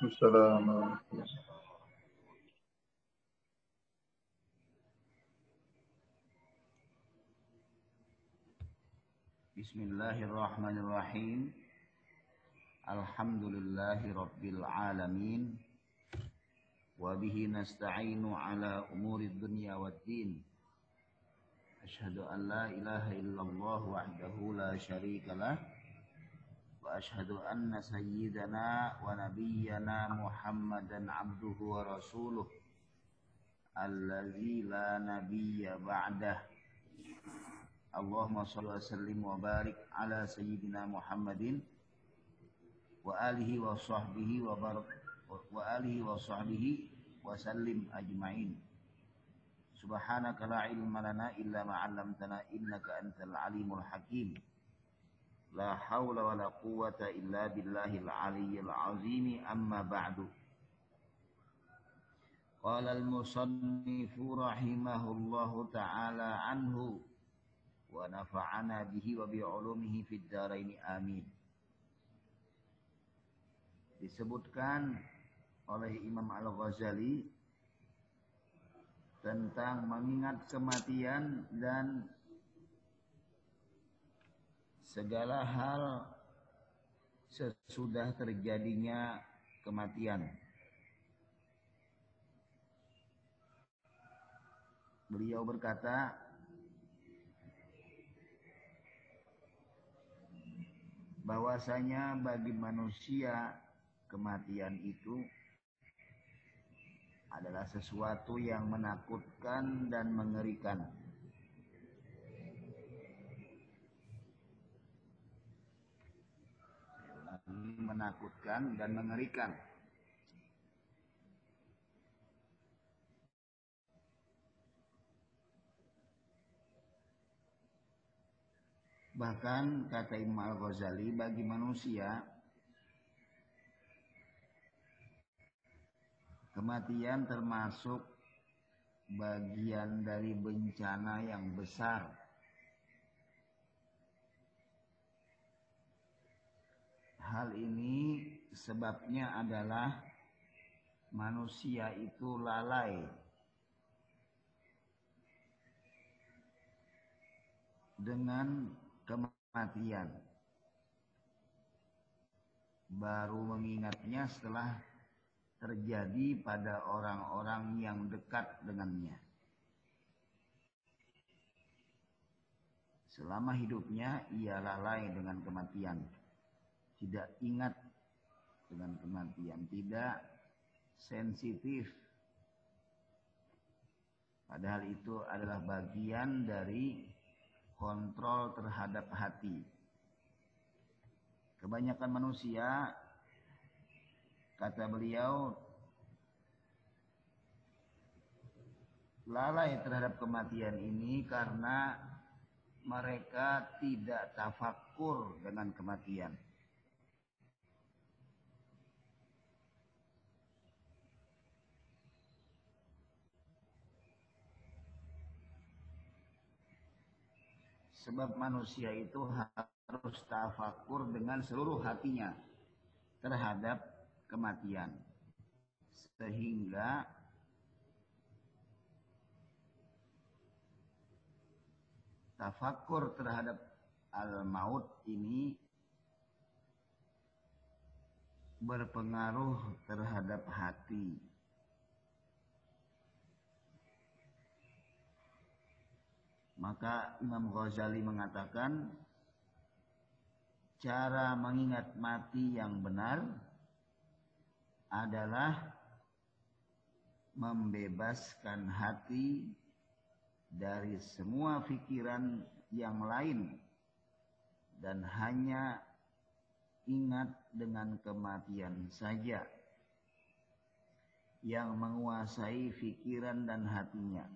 السلام بسم الله الرحمن الرحيم. الحمد لله رب العالمين. وبه نستعين على أمور الدنيا والدين. أشهد أن لا إله إلا الله وحده لا شريك له. وأشهد أن سيدنا ونبينا محمدا عبده ورسوله الذي لا نبي بعده اللهم صل وسلم وبارك على سيدنا محمد وآله وصحبه وبارك وآله وصحبه وسلم أجمعين سبحانك لا علم لنا إلا ما علمتنا إنك أنت العليم الحكيم La haula wa la quwata illa billahil aliyyil azimi amma ba'du. Qala al-musannifu rahimahullahu ta'ala anhu wa nafa'ana bihi wa bi'ulumihi fid daraini amin. Disebutkan oleh Imam Al-Ghazali tentang mengingat kematian dan segala hal sesudah terjadinya kematian. Beliau berkata, bahwasanya bagi manusia kematian itu adalah sesuatu yang menakutkan dan mengerikan. Menakutkan dan mengerikan. Bahkan kata Imam Al-Ghazali bagi manusia kematian termasuk bagian dari bencana yang besar. Hal ini sebabnya adalah manusia itu lalai dengan kematian. Baru mengingatnya setelah terjadi pada orang-orang yang dekat dengannya. Selama hidupnya ia lalai dengan kematian. Tidak ingat dengan kematian. Tidak sensitif. Padahal itu adalah bagian dari kontrol terhadap hati. Kebanyakan manusia, kata beliau, lalai terhadap kematian ini karena mereka tidak tafakur dengan kematian. Sebab manusia itu harus tafakur dengan seluruh hatinya terhadap kematian. Sehingga tafakur terhadap al-maut ini berpengaruh terhadap hati. Maka Imam Ghazali mengatakan cara mengingat mati yang benar adalah membebaskan hati dari semua pikiran yang lain dan hanya ingat dengan kematian saja yang menguasai pikiran dan hatinya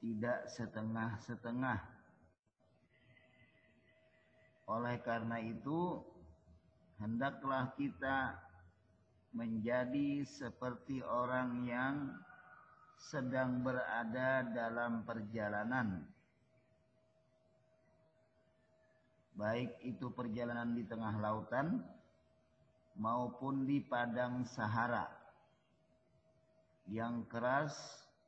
tidak setengah-setengah. Oleh karena itu, hendaklah kita menjadi seperti orang yang sedang berada dalam perjalanan. Baik itu perjalanan di tengah lautan maupun di padang Sahara yang keras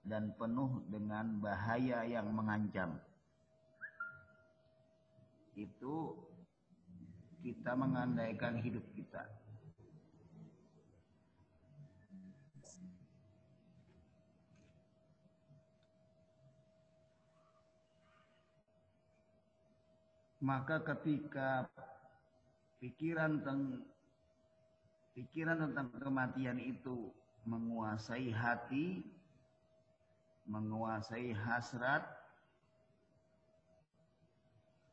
dan penuh dengan bahaya yang mengancam. Itu kita mengandaikan hidup kita. Maka ketika pikiran tentang pikiran tentang kematian itu menguasai hati, menguasai hasrat,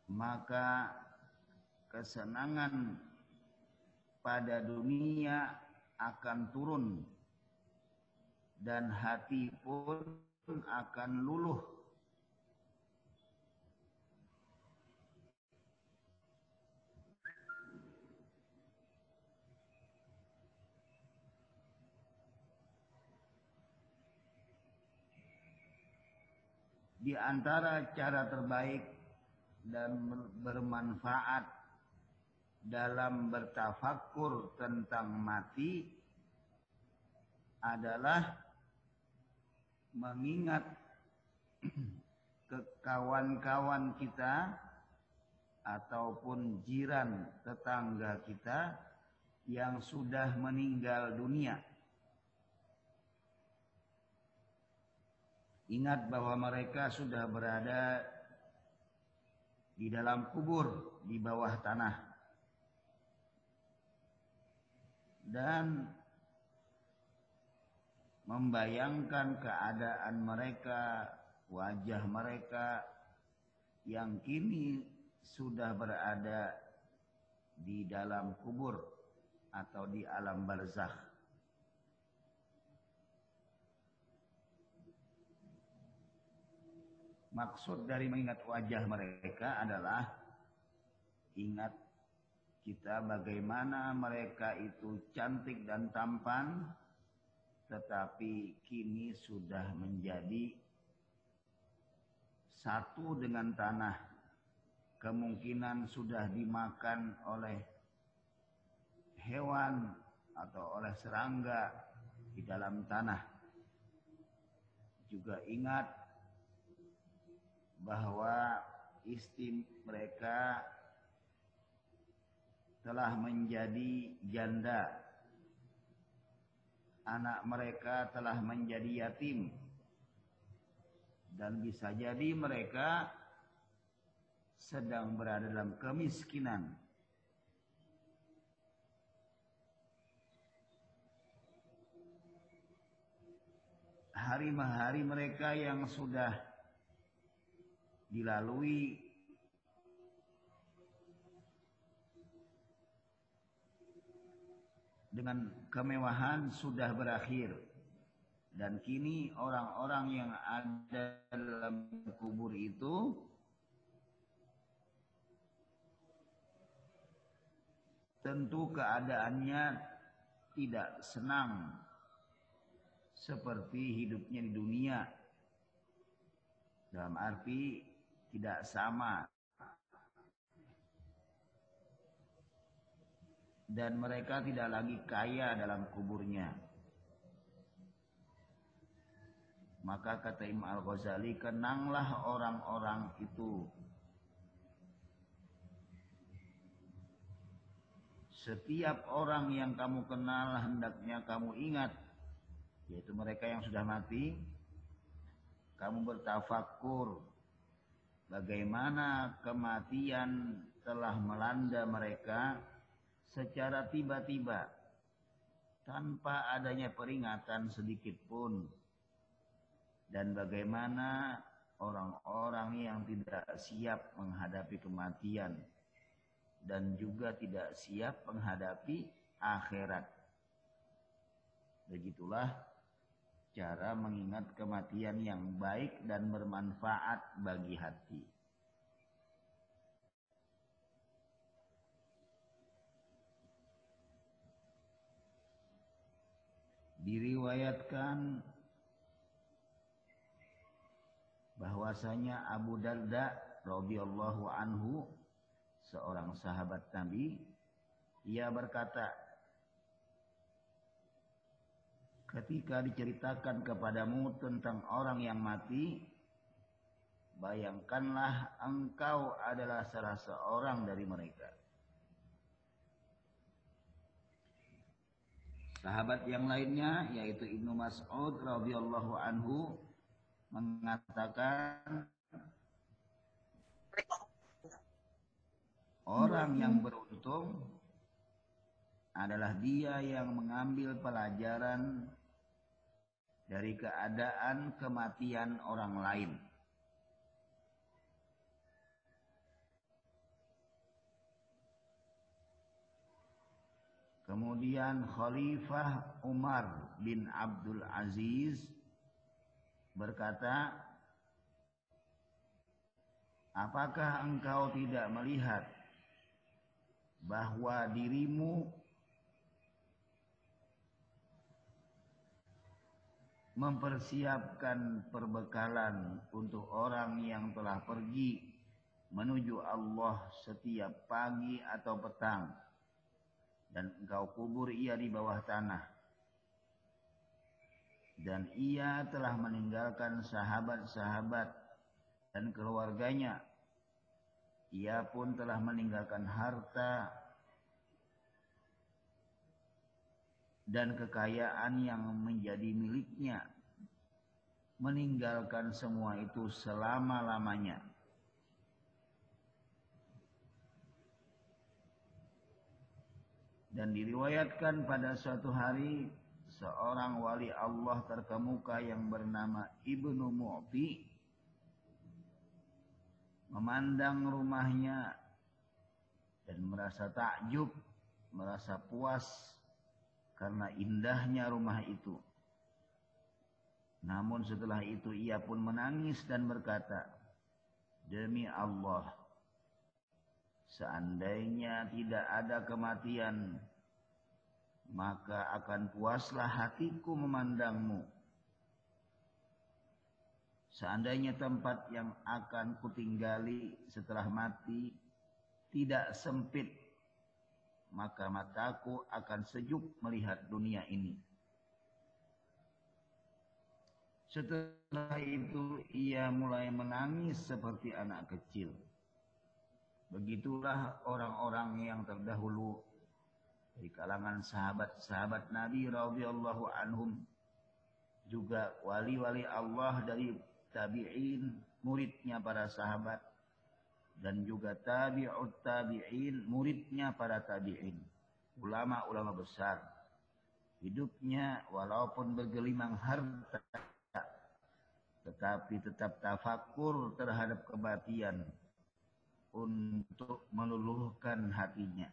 maka kesenangan pada dunia akan turun dan hati pun akan luluh di antara cara terbaik dan bermanfaat dalam bertafakur tentang mati adalah mengingat ke kawan-kawan kita ataupun jiran tetangga kita yang sudah meninggal dunia. Ingat bahwa mereka sudah berada di dalam kubur di bawah tanah. Dan membayangkan keadaan mereka, wajah mereka yang kini sudah berada di dalam kubur atau di alam barzakh. Maksud dari mengingat wajah mereka adalah ingat kita bagaimana mereka itu cantik dan tampan tetapi kini sudah menjadi satu dengan tanah. Kemungkinan sudah dimakan oleh hewan atau oleh serangga di dalam tanah. Juga ingat bahwa istri mereka telah menjadi janda. Anak mereka telah menjadi yatim. Dan bisa jadi mereka sedang berada dalam kemiskinan. Hari-hari mereka yang sudah dilalui. Dengan kemewahan sudah berakhir. Dan kini orang-orang yang ada dalam kubur itu tentu keadaannya tidak senang. Seperti hidupnya di dunia. Dalam arti tidak sama dan mereka tidak lagi kaya dalam kuburnya. Maka kata Imam Al-Ghazali, kenanglah orang-orang itu. Setiap orang yang kamu kenal hendaknya kamu ingat, yaitu mereka yang sudah mati. Kamu bertafakur bagaimana kematian telah melanda mereka secara tiba-tiba tanpa adanya peringatan sedikit pun dan bagaimana orang-orang yang tidak siap menghadapi kematian dan juga tidak siap menghadapi akhirat. Begitulah cara mengingat kematian yang baik dan bermanfaat bagi hati. Diriwayatkan bahwasanya Abu Darda radhiyallahu anhu seorang sahabat Nabi ia berkata ketika diceritakan kepadamu tentang orang yang mati, bayangkanlah engkau adalah salah seorang dari mereka. Sahabat yang lainnya yaitu Ibnu Mas'ud radhiyallahu anhu mengatakan orang yang beruntung adalah dia yang mengambil pelajaran dari keadaan kematian orang lain. Kemudian Khalifah Umar bin Abdul Aziz berkata, Apakah engkau tidak melihat bahwa dirimu mempersiapkan perbekalan untuk orang yang telah pergi menuju Allah setiap pagi atau petang? dan engkau kubur ia di bawah tanah. Dan ia telah meninggalkan sahabat-sahabat dan keluarganya. Ia pun telah meninggalkan harta dan kekayaan yang menjadi miliknya. Meninggalkan semua itu selama-lamanya. Dan diriwayatkan pada suatu hari seorang wali Allah terkemuka yang bernama Ibnu Mu'ti memandang rumahnya dan merasa takjub, merasa puas karena indahnya rumah itu. Namun setelah itu ia pun menangis dan berkata, Demi Allah, Seandainya tidak ada kematian, maka akan puaslah hatiku memandangmu. Seandainya tempat yang akan kutinggali setelah mati tidak sempit, maka mataku akan sejuk melihat dunia ini. Setelah itu ia mulai menangis seperti anak kecil. Begitulah orang-orang yang terdahulu di kalangan sahabat-sahabat Nabi radhiyallahu anhum juga wali-wali Allah dari tabi'in muridnya para sahabat dan juga tabi'ut tabi'in muridnya para tabi'in ulama-ulama besar hidupnya walaupun bergelimang harta tetapi tetap tafakur terhadap kematian untuk meluluhkan hatinya.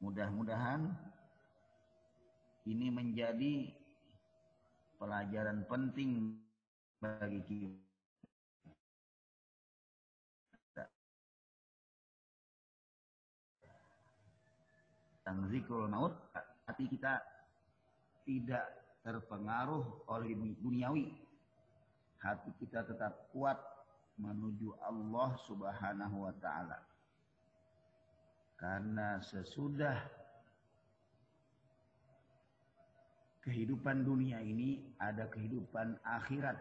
Mudah-mudahan ini menjadi pelajaran penting bagi kita. Tentang zikrul maut, hati kita tidak terpengaruh oleh duniawi hati kita tetap kuat menuju Allah Subhanahu wa taala. Karena sesudah kehidupan dunia ini ada kehidupan akhirat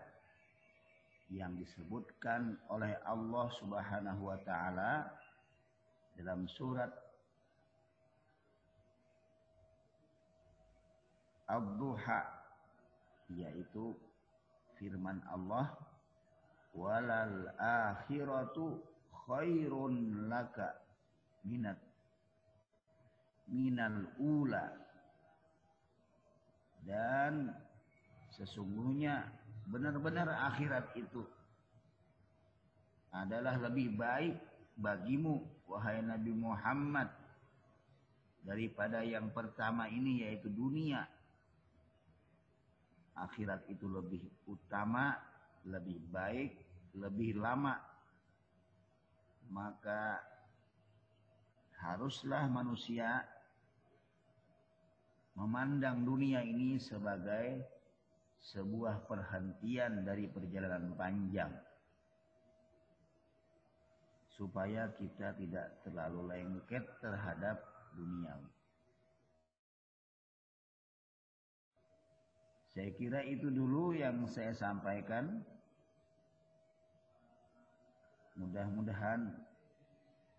yang disebutkan oleh Allah Subhanahu wa taala dalam surat Ad-Duha yaitu firman Allah walal akhiratu khairun laka minat minal ula. Dan sesungguhnya benar-benar akhirat itu adalah lebih baik bagimu wahai Nabi Muhammad daripada yang pertama ini yaitu dunia akhirat itu lebih utama, lebih baik, lebih lama, maka haruslah manusia memandang dunia ini sebagai sebuah perhentian dari perjalanan panjang supaya kita tidak terlalu lengket terhadap dunia. Saya kira itu dulu yang saya sampaikan. Mudah-mudahan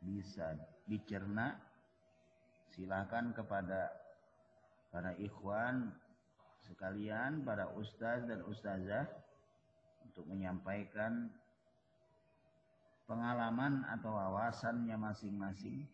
bisa dicerna. Silahkan kepada para ikhwan sekalian, para ustaz dan ustazah untuk menyampaikan pengalaman atau wawasannya masing-masing